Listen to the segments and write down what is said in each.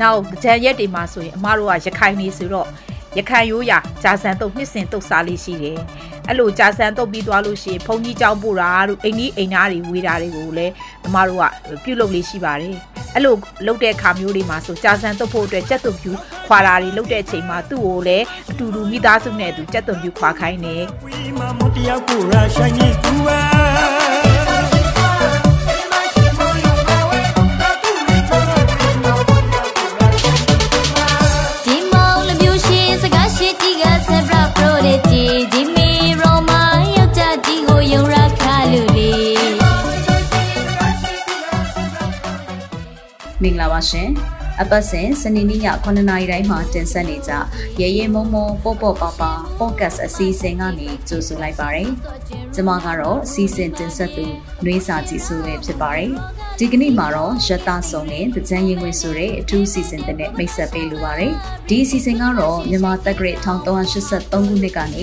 နောက်ကြံရက်တွေမှာဆိုရင်အမတို့ကရခိုင်နေဆိုတော့ရခိုင်ရိုးရာဂျာဆန်တုတ်နှစ်စင်တုတ်စားလေးရှိတယ်အဲ့လိုကြာဆန်တုတ်ပြီးသွားလို့ရှိရင်ဘုံကြီးကြောင်းပို့တာတို့အိမ်ကြီးအိမ်သားတွေဝေးတာတွေကိုလည်းအမတို့ကပြုတ်လုပ်လေးရှိပါတယ်အဲ့လိုလုပ်တဲ့ခါမျိုးတွေမှာဆိုကြာဆန်တုတ်ဖို့အတွက်ကြက်သွန်ပြူခွာတာတွေလုပ်တဲ့အချိန်မှာသူ့ကိုလည်းအတူတူမိသားစုနဲ့အတူကြက်သွန်ပြူခွာခိုင်းတယ် မင်္ဂလာပါရှင်အပတ်စဉ်စနေနေ့ည9:00နာရီတိုင်းမှာတင်ဆက်နေကြရဲရဲမုံမုံပေါ့ပေါ့ပါပါ podcast အစီအစဉ်ကနေကြိုဆိုလိုက်ပါရယ်ကျွန်မကတော့အစီအစဉ်တင်ဆက်သူနှွေးစာကြည့်ဆိုပဲဖြစ်ပါတယ် ဒီကနေ့မှာတော့ရတဆုံနဲ့တကြံရင်ဝင်ဆိုတဲ့အထူးအစီအစဉ်တစ်နဲ့မိတ်ဆက်ပေးလိုပါတယ်ဒီအစီအစဉ်ကတော့မြန်မာတက္ကရာ1383ခုနှစ်ကနေ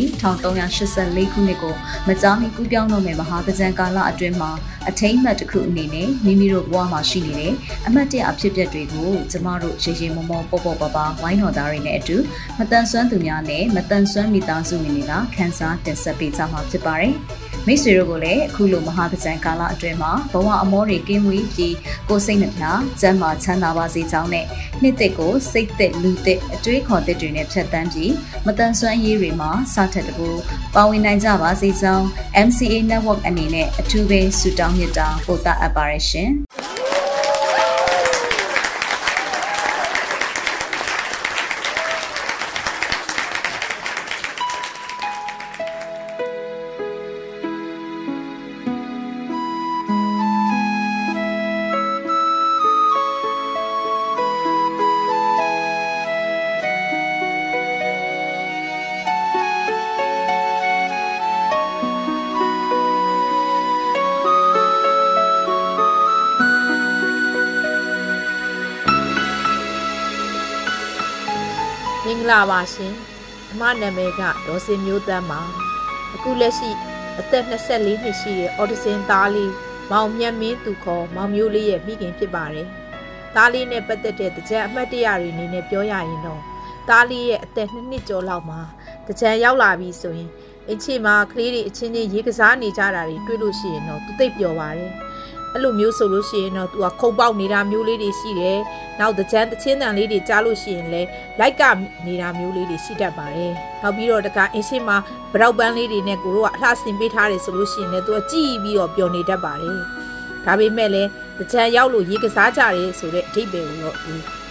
1384ခုနှစ်ကိုမကြာမီကူးပြောင်းတော့မယ့်မဟာတကြံကာလအတွင်းမှာအထိမ့်မှတ်တစ်ခုအနေနဲ့မိမိတို့ဘဝမှာရှိနေတဲ့အမတ်တရအဖြစ်အပျက်တွေကိုကျမတို့ရေရေမုံမုံပေါ့ပေါ့ပါပါဝိုင်းတော်သားတွေနဲ့အတူမတန်ဆွမ်းသူများနဲ့မတန်ဆွမ်းမိသားစုဝင်တွေကခန်းစားတင်ဆက်ပေးကြမှာဖြစ်ပါတယ်။ မိတ်ဆွေတို့ကိုလည်းအခုလိုမဟာတကြံကာလအတွင်းမှာဘဝအမောတွေကင်းဝေးပြီးကိုယ်စိတ်နှပြကျန်းမာချမ်းသာပါစေကြောင်းနဲ့နှစ်သက်ကိုစိတ်သက်လူသက်အတွေးခေါ်သက်တွေနဲ့ဖြတ်တန်းပြီးမတန်ဆွမ်းရေးတွေမှာစထက်တကူပါဝင်နိုင်ကြပါစေကြောင်း MCA Network အနေနဲ့အထူးပဲဆုတောင်းမြတ်တာပို့တာအပ်ပါရရှင်။ မင်္ဂလာပါရှင်အမနာမည်ကဒေါ်စင်မျိုးတန်းပါအခုလက်ရှိအသက်24နှစ်ရှိတဲ့အော်ဒီဆင်သားလေးမောင်မြတ်မင်းသူခေါ်မောင်မျိုးလေးရဲ့မိခင်ဖြစ်ပါတယ်သားလေးနဲ့ပတ်သက်တဲ့တကြံအမှတ်တရတွေအနေနဲ့ပြောရရင်တော့သားလေးရဲ့အသက်2နှစ်ကျော်လောက်မှာတကြံရောက်လာပြီဆိုရင်အချင်းမှာကလေးတွေအချင်းချင်းရေကစားနေကြတာတွေတွေ့လို့ရှိရင်တော့သူသိပ်ပျော်ပါတယ် အဲ့လိုမျိုးဆိုလို့ရှိရင်တော့ तू ကခုံပေါက်နေတာမျိုးလေးတွေရှိတယ်။နောက်တကြမ်းတချင်းတန်လေးတွေကြားလို့ရှိရင်လည်းလိုက်ကနေတာမျိုးလေးတွေရှိတတ်ပါတယ်။နောက်ပြီးတော့တကအင်းရှိမှာဗရောက်ပန်းလေးတွေနဲ့ကိုတို့ကအလှဆင်ပေးထားတယ်ဆိုလို့ရှိရင်လည်း तू ကကြည်ပြီးတော့ပျော်နေတတ်ပါတယ်။ဒါပေမဲ့လည်းတကြမ်းရောက်လို့ရေကစားကြတယ်ဆိုတဲ့အဓိပ္ပာယ်ကိုတော့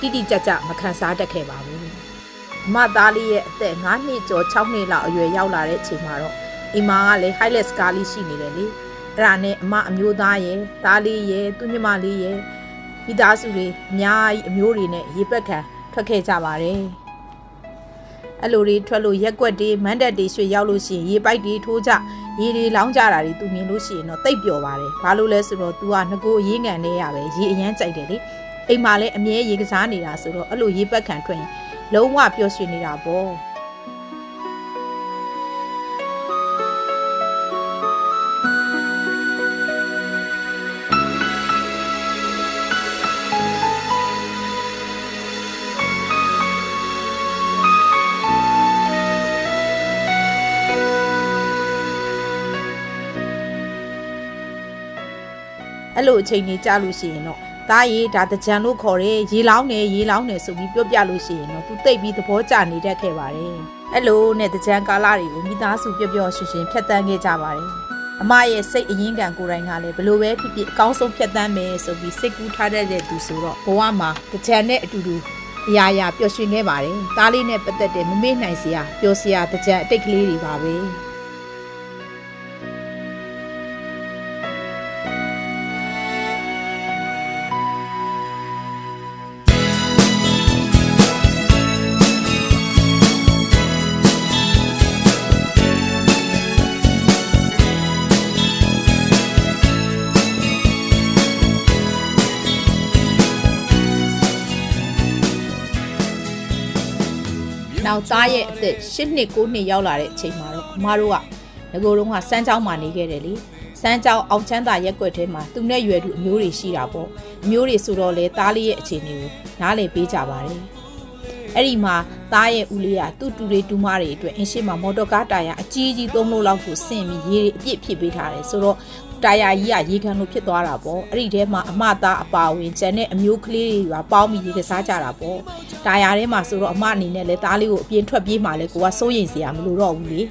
တိတိကျကျမခံစားတတ်ခဲ့ပါဘူး။အမသားလေးရဲ့အသက်9နှစ်ကျော်6နှစ်လောက်အရွယ်ရောက်လာတဲ့အချိန်မှာတော့အိမ်မာကလည်း highlight scar လေးရှိနေတယ်လေ။ အဲ့ဒါနဲ့အမအမျိုးသားရဲ့သားလေးရဲ့သူညမလေးရဲ့မိသားစုတွေအများကြီးအမျိုးတွေနဲ့ရေပက်ခံထွက်ခဲ့ကြပါတယ်အဲ့လိုတွေထွက်လို့ရက်ွက်တွေမန်းတက်တွေရွှေရောက်လို့ရှိရင်ရေပိုက်တွေထိုးကြရေတွေလောင်းကြတာတွေသူမြင်လို့ရှိရင်တော့တိတ်ပျော်ပါတယ်ဘာလို့လဲဆိုတော့ तू ကငကိုရေးငံနေရပဲရေအရန်ကြိုက်တယ်လေအိမ်မှာလည်းအမြဲရေကစားနေတာဆိုတော့အဲ့လိုရေပက်ခံထွက်ရင်လုံးဝပျော်ရွှင်နေတာပေါ့ အဲ့လိုအချိန်ကြီးကြာလို့ရှိရင်တော့ဒါရီဒါတကြံလို့ခေါ်တယ်ရေလောင်းတယ်ရေလောင်းတယ်ဆိုပြီးပြောပြလို့ရှိရင်တော့သူတိတ်ပြီးသဘောကျနေတတ်ခဲ့ပါတယ်အဲ့လိုနဲ့တကြံကာလတွေကိုမိသားစုပျော်ပျော်ရွှင်ရွှင်ဖြတ်တန်းခဲ့ကြပါတယ်အမရဲ့စိတ်အရင်းခံကိုယ်တိုင်ကလည်းဘလို့ပဲဖြစ်ဖြစ်အကောင်းဆုံးဖြတ်တန်းမယ်ဆိုပြီးစိတ်ကူးထားတတ်တဲ့သူဆိုတော့ဘဝမှာတကြံနဲ့အတူတူအရာရာပျော်ရွှင်ခဲ့ပါတယ်။သားလေးနဲ့ပတ်သက်တဲ့မမေ့နိုင်စရာပျော်စရာတကြံအတိတ်ကလေးတွေပါပဲ။ နောက်သားရဲ့အသက်၈နှစ်၉နှစ်ရောက်လာတဲ့အချိန်မှာတော့အမတို့ကငကိုတုံးကစမ်းချောင်းမှာနေခဲ့တယ်လေစစမ်းကြောင်အောင်ချမ်းသာရက်ွက်ထဲမှာသူနဲ့ရွယ်သူအမျိုးတွေရှိတာပေါ့အမျိုးတွေဆိုတော့လေသားလေးရဲ့အခြေအနေကိုနားလည်ပေးကြပါတယ်အဲ့ဒီမှာသားရဲ့ဦးလေးကသူ့တူတွေတူမတွေအတွက်အင်းရှိမှာမော်တော်ကားတာယာအကြီးကြီးသုံးလို့လောက်ကိုဆင့်ပြီးရေအပြည့်ဖြစ်ပေးထားတယ်ဆိုတော့တာယာကြီးကရေခံလို့ဖြစ်သွားတာပေါ့အဲ့ဒီထဲမှာအမသားအပါဝင်ကျန်တဲ့အမျိုးကလေးတွေကပေါင်းပြီးရေကစားကြတာပေါ့ တာယာထဲမှာဆိုတော့အမအနေနဲ့လဲသားလေးကိုအပြင်းထွက်ပြေးမှလဲကိုကစိုးရိမ်စရာမလိုတော့ဘူးလေ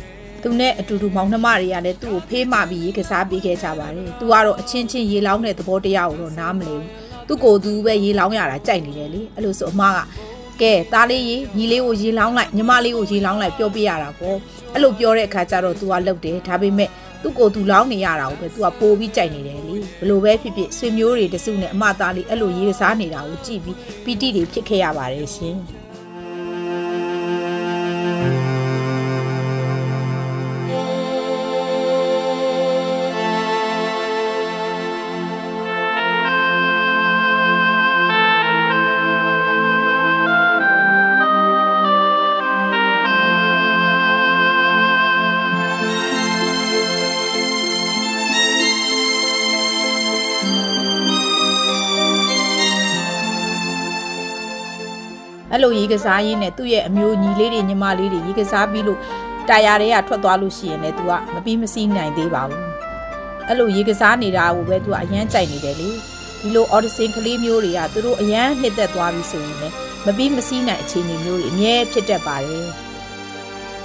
သူနဲ့အတူတူမောင်နှမတွေကလည်းသူ့ကိုဖေးမှပြီးရေကစားပေးခဲ့ကြပါတယ်။သူကတော့အချင်းချင်းရေလောင်းတဲ့သဘောတရားကိုတော့နားမလည်ဘူး။သူ့ကိုယ်သူပဲရေလောင်းရတာကြိုက်နေတယ်လေ။အဲ့လိုဆိုအမကကဲသားလေးရေညီလေးကိုရေလောင်းလိုက်ညီမလေးကိုရေလောင်းလိုက်ပြောပြရတာပေါ့။အဲ့လိုပြောတဲ့အခါကျတော့ तू ကလှုပ်တယ်။ဒါပေမဲ့ သူ့ကိုယ်သူလောင်းနေရတာကိုပဲ तू ကပိုးပြီးကြိုက်နေတယ်လေ။ဘလို့ပဲဖြစ်ဖြစ်ဆွေမျိုးတွေတစုနဲ့အမသားလေးအဲ့လိုရေကစားနေတာကိုကြည့်ပြီးပီတိတွေဖြစ်ခဲ့ရပါတယ်ရှင်။ အဲ့လိုရေကစားရင်းနဲ့သူ့ရဲ့အမျိုးညီလေးတွေညီမလေးတွေရေကစားပြီးလို့တာယာတွေကထွက်သွားလို့ရှိရင်လည်း तू ကမပြီးမစည်းနိုင်သေးပါဘူးအဲ့လိုရေကစားနေတာကိုပဲ तू ကအရန်ကြိုက်နေတယ်လေဒီလို audition ကလေးမျိုးတွေကသူတို့အရန်နှစ်သက်သွားပြီဆိုရင်လည်းမပြီးမစည်းနိုင်အခြေအနေမျိုးတွေအမြဲဖြစ်တတ်ပါတယ်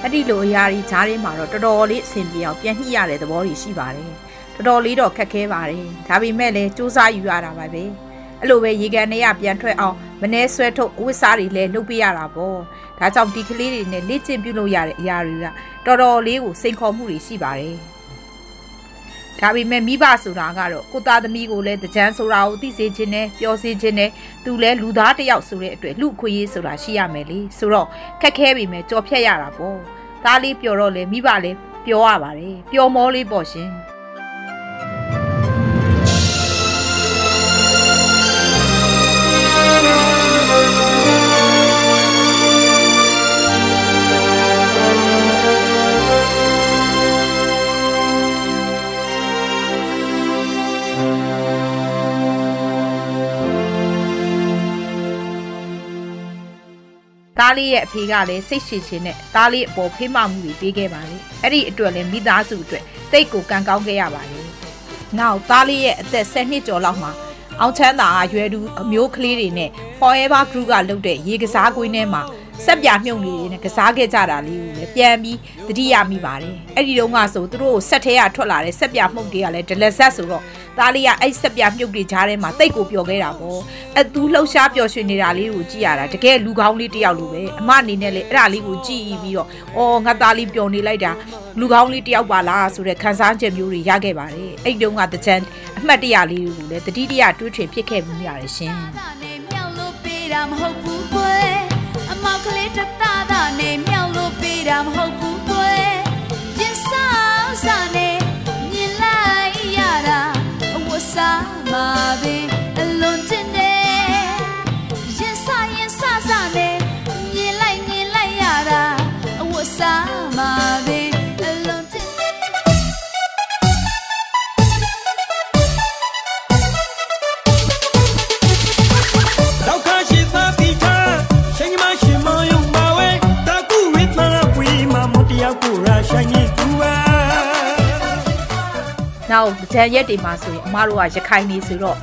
အဲ့ဒီလိုအရာကြီးဈားထဲမှာတော့တော်တော်လေးအဆင်ပြေအောင်ပြန်ညှိရတဲ့သဘောတွေရှိပါတယ်တော်တော်လေးတော့ခက်ခဲပါတယ်ဒါပေမဲ့လည်းစူးစမ်းယူရတာပါပဲ အဲ့လိုပဲရေကန်တွေကပြန်ထွက်အောင်မနှဲဆွဲထုတ်အဝတ်စားတွေလည်းလုပ်ပေးရတာပေါ့ဒါကြောင့်ဒီကလေးတွေနဲ့လေ့ကျင့်ပြုလုပ်ရတဲ့အရာတွေကတော်တော်လေးကိုစိန်ခေါ်မှုတွေရှိပါတယ်ဒါပေမဲ့မိဘဆိုတာကတော့ကိုသားသမီးကိုလည်းတကြမ်းဆိုတာကိုသိစေခြင်းနဲ့ပြောစေခြင်းနဲ့သူလည်းလူသားတစ်ယောက်ဆိုတဲ့အတွက်လူခွေရေးဆိုတာရှိရမယ်လေဆိုတော့ခက်ခဲပြီမဲ့ကြော်ဖြတ်ရတာပေါ့သားလေးပျော်တော့လေမိဘလည်းပျော်ရပါတယ်ပျော်မောလေးပေါ့ရှင် လေးရဲ့အဖေကလည်းစိတ်ရှည်ရှည်နဲ့သားလေးအပေါ်ဖေးမမှုတွေပေးခဲ့ပါလေအဲ့ဒီအတွက်လည်းမိသားစုအတွက်တိတ်ကိုကံကောင်းခဲ့ရပါလေနောက်သားလေးရဲ့အသက်10နှစ်ကျော်လောက်မှာအောင်ချမ်းသာကရွယ်သူအမျိုးကလေးတွေနဲ့ Forever Group ကလုပ်တဲ့ရေကစားကွင်းထဲမှာ ဆက်ပြမြုံလေးတွေနဲ့ကစားခဲ့ကြတာလေးကိုလည်းပြန်ပြီးတတိယမိပါတယ်အဲ့ဒီတုန်းကဆိုသူတို့ဆက်ထဲကထွက်လာတဲ့ဆက်ပြမှုတ်တွေကလည်းဒလက်ဆက်ဆိုတော့သားလေးကအဲ့ဆက်ပြမြုပ်တွေကြားထဲမှာတိတ်ကိုပျော်ခဲ့တာပေါ့အသူလှုပ်ရှားပျော်ရွှင်နေတာလေးကိုကြည့်ရတာတကယ်လူကောင်းလေးတယောက်လိုပဲအမအနေနဲ့လေအဲ့ဒါလေးကိုကြည့်ပြီးတော့အော်ငါသားလေးပျော်နေလိုက်တာလူကောင်းလေးတယောက်ပါလားဆိုတဲ့ခံစားချက်မျိုးတွေရခဲ့ပါတယ်အဲ့ဒီတုန်းကတကြံအမှတ်တရလေးတွေကိုလည်းတတိတရတွေးထွင်ဖြစ်ခဲ့မှုရတယ်ရှင်နဲ့မြောက် လို့ပေးတာမဟုတ်ဘူးကွယ်အမောက်ကလေးတသားသားနဲ့မြောက်လို့ပေးတာမဟုတ်ဘူး နောက်ကြံရက်တွေမှာဆိုရင်အမတို့ကရခိုင်နေဆိုတော့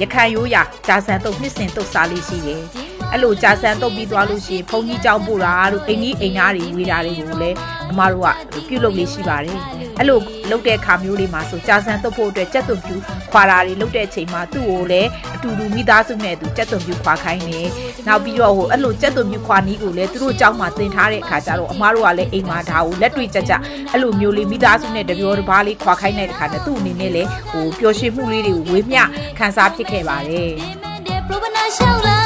ရခိုင်ရိုးရာဂျာဆန်တုတ်နှစ်စင်တုတ်စားလေးရှိတယ်အဲ့လိုဂျာဆန်တုတ်ပြီးသွားလို့ရှိရင်ဘုန်းကြီးကျောင်းပို့တာတို့အိမ်ကြီးအိမ်သားတွေဝေတာတွေကိုလည်း အမတို့ကပြုလုပ်လေးရှိပါတယ်အဲ့လိုလုပ်တဲ့ခါမျိုးလေးမှာဆိုဂျာဆန်တုတ်ဖို့အတွက်ကြက်သွန်ပြူခွာတာတွေလုပ်တဲ့အချိန်မှာသူ့ကိုလည်းအတူတူမိသားစုနဲ့သူကြက်သွန်ပြူခွာခိုင်းတယ်နောက်ပြီးတော့ဟိုအဲ့လိုကြက်သွန်ပြူခွာနီးကိုလည်းသူတို့ကျောင်းမှာသင်ထားတဲ့အခါကျတော့အမတို့ကလည်းအိမ်မှာဒါကိုလက်တွေ့ကြကြအဲ့လိုမျိုးလေးမိသားစုနဲ့တပြောတစ်ပါးလေးခွာခိုင်းတဲ့အခါနဲ့သူ့အနေနဲ့လည်းဟိုပျော်ရွှင်မှုလေးတွေကိုဝေမျှခံစားဖြစ်ခဲ့ပါတယ်တဲ့ Provana Shaula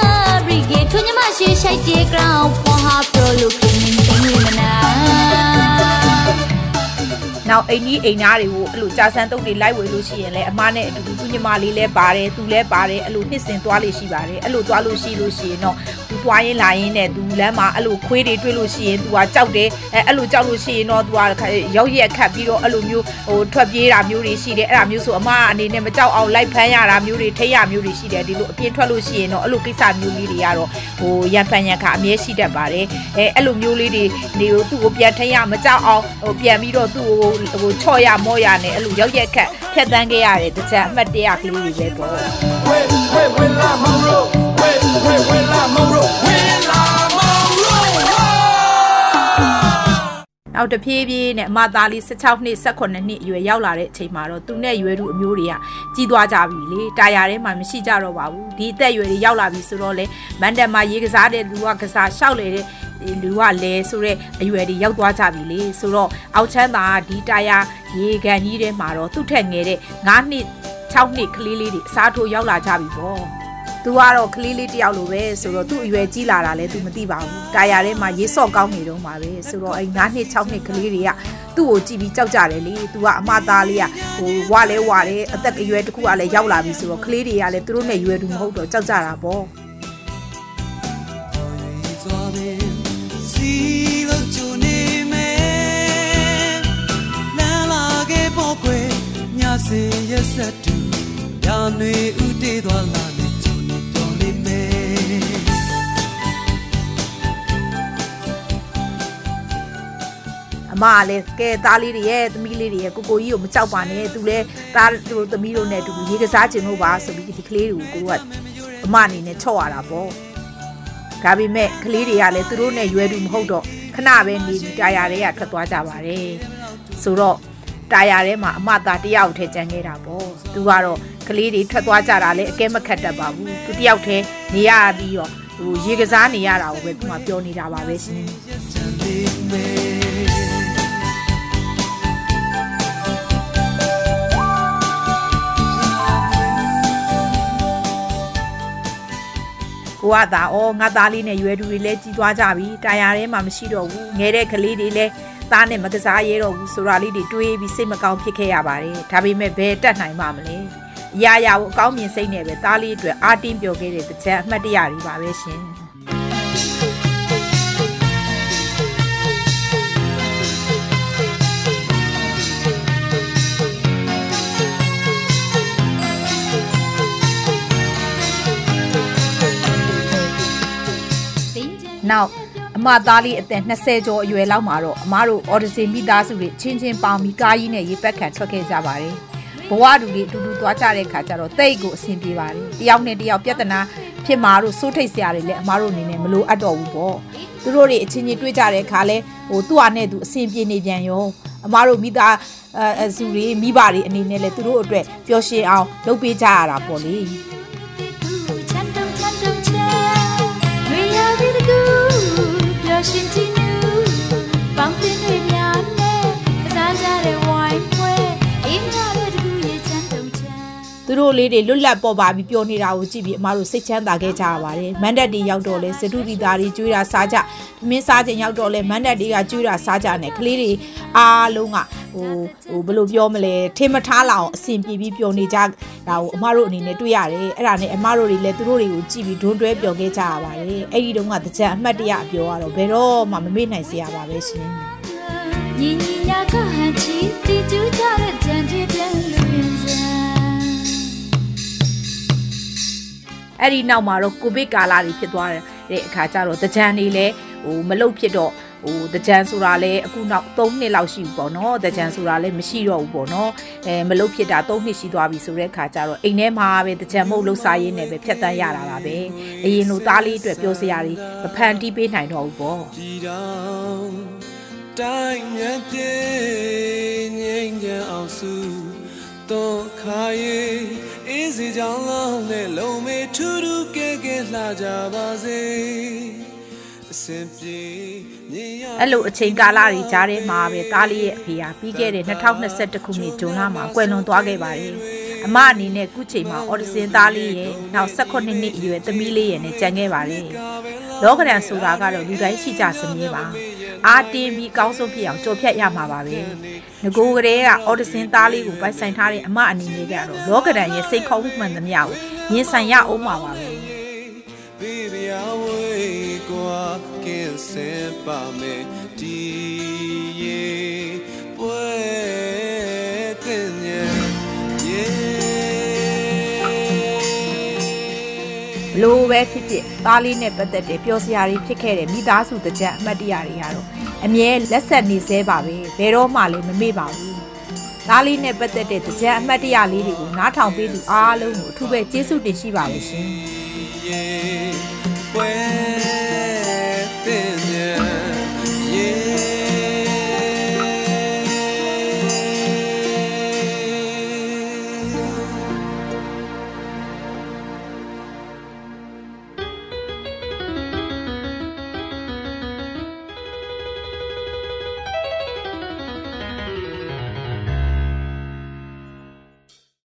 Brigade ထွညမရှိရှိုက်တဲ့ ground ပေါ်ဟာ pro လို့ခင်း နေတယ်မနာနောက်အိမ်ကြီးအိမ်သားတွေကိုအဲ့လိုကြာဆန်းတုပ်တွေလိုက်ဝေလို့ရှိရင်လည်းအမနဲ့အတူတူသူညီမလေးလည်းပါတယ်သူလည်းပါတယ်အဲ့လိုနှစ်စင်သွားလို့ရှိပါတယ်အဲ့လိုသွားလို့ရှိလို့ရှိရင်တော့သူသွားရင်လာရင်နဲ့သူလမ်းမှာအဲ့လိုခွေးတွေတွေ့လို့ရှိရင်သူကကြောက်တယ်အဲအဲ့လိုကြောက်လို့ရှိရင်တော့သူကရောက်ရက်ခတ်ပြီးတော့အဲ့လိုမျိုးဟိုထွက်ပြေးတာမျိုးတွေရှိတယ်အဲ့ဒါမျိုးဆိုအမအနေနဲ့မကြောက်အောင်လိုက်ဖမ်းရတာမျိုးတွေထိရမျိုးတွေရှိတယ်ဒီလိုအပြင်းထွက်လို့ရှိရင်တော့အဲ့လိုကိစ္စမျိုးလေးတွေကတော့ဟိုရန်ဖန်ရန်ခါအမြဲရှိတတ်ပါတယ်အဲအဲ့လိုမျိုးလေးတွေနေကိုသူ့ကိုပြန်ထိရမကြောက်အောင်ဟိုပြန်ပြီးတော့သူ့ကိုဟိုချော့ရမော့ရနဲ့အဲ့လိုရောက်ရက်ခတ်ဖြတ်တန်းခဲ့ရတယ်တခြားအမှတ်တရကလေးတွေပဲပေါ့ Wait, wait, wait, la Monroe. Wait, wait, wait, la Monroe. Wait, la Monroe. နောက်တစ်ဖြည်းဖြည်းနဲ့အမသားလေး16နှစ်18နှစ်အရွယ်ရောက်လာတဲ့အချိန်မှာတော့သူနဲ့ရွယ်သူအမျိုးတွေကကြီးသွားကြပြီလေတာယာထဲမှာမရှိကြတော့ပါဘူးဒီအသက်အရွယ်တွေရောက်လာပြီဆိုတော့လေမန်တက်မှာရေကစားတဲ့လူကကစားရှောက်လေတဲ့ လူကလဲဆိုတဲ့အရွယ်တွေရောက်သွားကြပြီလေဆိုတော့အောက်ချမ်းသာကဒီတာယာရေကန်ကြီးထဲမှာတော့သူ့ထက်ငယ်တဲ့9နှစ်6နှစ်ကလေးလေးတွေအစားထိုးရောက်လာကြပြီပေါ့သူကတော့ကလေးလေးတယောက်လိုပဲဆိုတော့သူ့အရွယ်ကြီးလာတာလဲသူမသိပါဘူးတာယာထဲမှာရေဆော့ကောင်းနေတော့မှာပဲဆိုတော့အဲ့9နှစ်6နှစ်ကလေးတွေကသူ့ကိုကြည့်ပြီးကြောက်ကြတယ်လေသူကအမသားလေးကဟိုဝါလဲဝါတယ်အသက်အရွယ်တစ်ခုကလည်းရောက်လာပြီဆိုတော့ကလေးတွေကလည်းသူတို့နဲ့ရွယ်တူမဟုတ်တော့ကြောက်ကြတာပေါ့ စီလို့ကြုံနေမယ်လမ်းလာခဲ့ပေါ်ကွယ်ညစေရက်ဆက်တူရာနေဥတေးသွားလာနေကြုံနေတော်နေမယ်အမကလည်းကဲသားလေးတွေရဲ့သမီးလေးတွေရဲ့ကိုကိုကြီးကိုမကြောက်ပါနဲ့သူလည်းသားတို့သမီးတို့နဲ့အတူတူရေကစားခြင်းလို့ပါဆိုပြီးဒီကလေးတွေကိုကိုကအမအနေနဲ့ချော့ရတာပေါ့ ဒါပေမဲ့ကလေးတွေကလည်းသူတို့နဲ့ရွယ်တူမဟုတ်တော့ခဏပဲနေပြီးတာယာတွေကထွက်သွားကြပါတယ်ဆိုတော့တာယာထဲမှာအမသားတယောက်ထဲကျန်ခဲ့တာပေါ့သူကတော့ကလေးတွေထွက်သွားကြတာလည်းအကဲမခတ်တတ်ပါဘူးသူတယောက်ထဲနေရပြီးတော့ဟိုရေကစားနေရတာကိုပဲသူကပြောနေတာပါပဲရှင် ကိုကသာအော်ငါသားလေးနဲ့ရွယ်သူတွေလည်းကြီးသွားကြပြီတာယာထဲမှာမရှိတော့ဘူးငဲတဲ့ကလေးတွေလည်းသားနဲ့မကစားရဲတော့ဘူးဆိုတာလေးတွေတွေးပြီးစိတ်မကောင်းဖြစ်ခဲ့ရပါတယ်ဒါပေမဲ့ဘယ်တက်နိုင်ပါမလဲအရာရာကိုအကောင်းမြင်စိတ်နဲ့ပဲသားလေးအတွက်အာတင်းပြောခဲ့တဲ့တစ်ချက်အမှတ်တရတွေပါပဲရှင် နောက်အမသားလေးအသက်20ကျော်အရွယ်လောက်မှာတော့အမတို့အော်ဒီဆင်မိသားစုတွေချင်းချင်းပေါင်းပြီးကားကြီးနဲ့ရေပက်ခံထွက်ခဲ့ကြပါတယ်ဘဝတူတွေအတူတူသွားကြတဲ့ခါကျတော့တိတ်ကိုအဆင်ပြေပါတယ်တယောက်နဲ့တယောက်ပြဿနာဖြစ်မှာတို့စိုးထိတ်စရာတွေလည်းအမတို့အနေနဲ့မလိုအပ်တော့ဘူးပေါ့သူတို့တွေအချင်းချင်းတွေ့ကြတဲ့ခါလဲဟိုသူ့ဟာနဲ့သူအဆင်ပြေနေပြန်ရောအမတို့မိသားအဲအစုတွေမိဘတွေအနေနဲ့လဲသူတို့အတွက်ပျော်ရွှင်အောင်လုပ်ပေးကြရတာပေါ့လေ ပျော်ရှင်ကြည်နူး သူတို့လေးတွေလွတ်လပ်ပေါ်ပါပြီးပြောနေတာကိုကြည့်ပြီးအမတို့စိတ်ချမ်းသာခဲ့ကြရပါတယ်မန်ဒတ်တွေရောက်တော့လဲစတုဒီသားတွေကျွေးတာစားကြသမင်းစားခြင်းရောက်တော့လဲမန်ဒတ်တွေကကျွေးတာစားကြနဲ့ကလေးတွေအားလုံးကဟိုဟိုဘယ်လိုပြောမလဲထင်မထားလောက်အောင်အဆင်ပြေပြီးပျော်နေကြတာကိုအမတို့အနေနဲ့တွေ့ရတယ်အဲ့ဒါနဲ့အမတို့တွေလည်းသူတို့တွေကိုကြည့်ပြီးဒွန်းတွဲပျော်ခဲ့ကြရပါတယ်အဲ့ဒီတုန်းကတကြံအမှတ်တရအပြောကတော့ဘယ်တော့မှမမေ့နိုင်စရာပါပဲရှင်ညီညီညာကဟန်ချီတီကျူးကြတဲ့ကြံ အဲ့ဒီနောက်မှာတော့ကိုဗစ်ကာလတွေဖြစ်သွားတဲ့အခါကျတော့တကြံနေလဲဟိုမလုတ်ဖြစ်တော့ဟိုတကြံဆိုတာလဲအခုနောက်3နှစ်လောက်ရှိပြီပေါ့နော်တကြံဆိုတာလဲမရှိတော့ဘူးပေါ့နော်အဲမလုတ်ဖြစ်တာ3နှစ်ရှိသွားပြီဆိုတဲ့အခါကျတော့အိမ်ထဲမှာပဲတကြံမုတ်လှုပ်စားရင်းနဲ့ပဲဖြတ်တန်းရတာပါပဲအရင်လိုသားလေးအတွက်ပြောစရာတွေမဖန်တီးပေးနိုင်တော့ဘူးပေါ့ကြည်တော်တိုင်းမြတ်ပြေငြိမ်းချမ်းအောင်စုတော့ခါရဲ့အေးစီကြောင်လုံးနဲ့လုံးမေ ထူးထူးကဲကဲလှကြပါစေအစင်ပြေမြင်ရအဲ့လိုအချိန်ကာလတွေကြားထဲမှာပဲသားလေးရဲ့အဖေဟာပြီးခဲ့တဲ့2021ခုနှစ်ဇွန်လမှာကွယ်လွန်သွားခဲ့ပါတယ်အမအနေနဲ့ခုချိန်မှာအော်ဒီဆင်သားလေးရဲ့နောက်18နှစ်အရွယ်သမီးလေးရဲ့နဲ့ကြံခဲ့ပါတယ်လောကရန်ဆိုတာကတော့လူတိုင်းရှိကြစမြဲပါအာတင်းပြီးကောင်းဆုံးဖြစ်အောင်ကြော်ဖြတ်ရမှာပါပဲငကိုကလေးကအော်ဒစင်သားလေးကိုပိုင်ဆိုင်ထားတဲ့အမအနေနဲ့ကတော့လောကဒန်ရဲ့စိတ်ခေါင်းမှန်သမျှကို ရင်ဆိုင်ရအောင်ပါပါပဲ Baby I wait ကွာကင်းစင်ပါမယ်ဒီရေပွဲတင်ရဲ့ဘလို့ပဲဖြစ်ဖြစ်သားလေးနဲ့ပတ်သက်တဲ့ပျော်စရာတွေဖြစ်ခဲ့တဲ့မိသားစုတကြံအမှတ်တရတွေကတော့အမြဲလက်ဆက်နေသေးပါပဲဘယ်တော့မှလည်းမမေ့ပါဘူး သားလေးနဲ့ပတ်သက်တဲ့တကြံအမှတ်တရလေးတွေကိုနားထောင်ပေးသူအားလုံးကိုအထူးပဲကျေးဇူးတင်ရှိပါလို့ရှင်ပွဲ